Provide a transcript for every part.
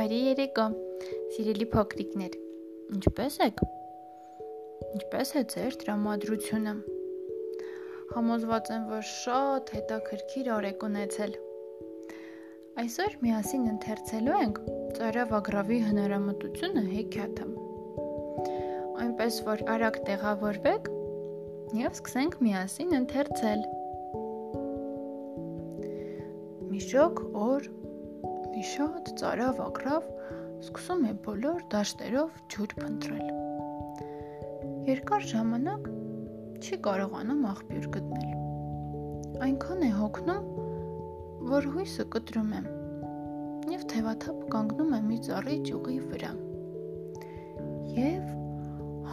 Բարի երեկո, սիրելի փոքրիկներ։ Ինչպե՞ս եք։ Ինչպե՞ս է ձեր տրամադրությունը։ Համոզված եմ, որ շատ հետաքրքիր օր եք ունեցել։ Այսօր միասին ընթերցելու ենք ծարավագրավի հնարամտությունը հեքիաթը։ Այնպես որ արագ տեղավորվեք եւ սկսենք միասին ընթերցել։ Մի շոկ օր մի շատ ծարավ ակրավ սկսում է բոլոր դաշտերով ջուր փնտրել։ Երկար ժամանակ չի կարողանում աղբյուր գտնել։ Այնքան է հոգնում, որ հույսը կտրում է եւ թևաթափ կանգնում է մի ծառի ճյուղի վրա։ Եվ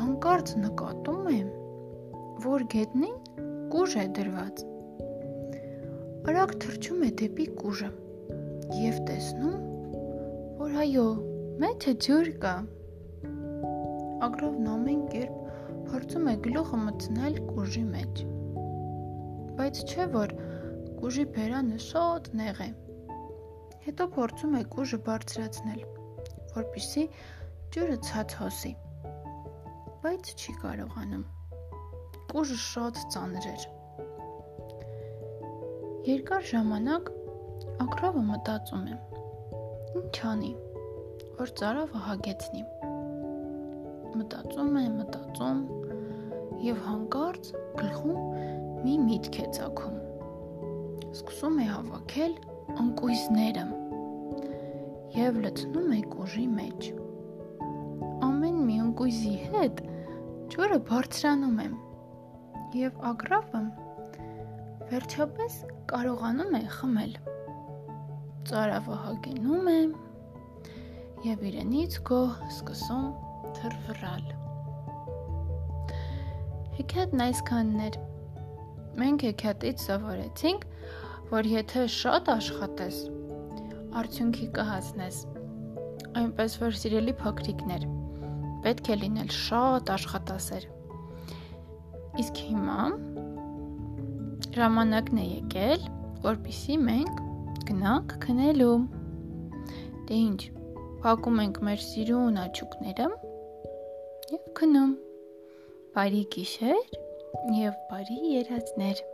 հանկարծ նկատում է, որ գետնին կուժ է դրված։ Արագ թրջում է դեպի կուժը եւ տեսնում, որ այո, մեջը ջուր կա։ Ագրովն ամեն կերպ փորձում է գլուխը մտցնել կուժի մեջ։ Բայց չէ որ կուժի բերանը շատ նեղ է։ Հետո փորձում է կուժը բարձրացնել, որպիսի ջուրը ցած հոսի։ Բայց չի կարողանում։ Կուժը շատ ծանր էր։ Երկար ժամանակ Ակրավը մտածում է. Ինչ անի, որ ծարավը հագեցնի։ Մտածում է, մտածում եւ հանկարծ գլխում մի միտք է ցակում։ Սկսում է հավաքել անկույզները եւ լցնում է կուժի մեջ։ Ամեն մի անկույզի հետ ջուրը բարձրանում է եւ ագրավը վերջապես կարողանում է խմել ծարավը հագենում է եւ իրենից գոհ սկսում թրվռալ։ Հեքիաթն այսքանն էր։ Մենք հեքիաթից սովորեցինք, որ եթե շատ աշխատես, արդյունքի կհասնես։ Այնպես որ սիրելի փոքրիկներ, պետք է լինել շատ աշխատասեր։ Իսկ հիմա ժամանակն է եկել, որpիսի մենք գնանք քնելու։ Դե ինչ, փակում ենք մեր սիրուն աչուկները եւ քնում։ Բարի գիշեր եւ բարի երազներ։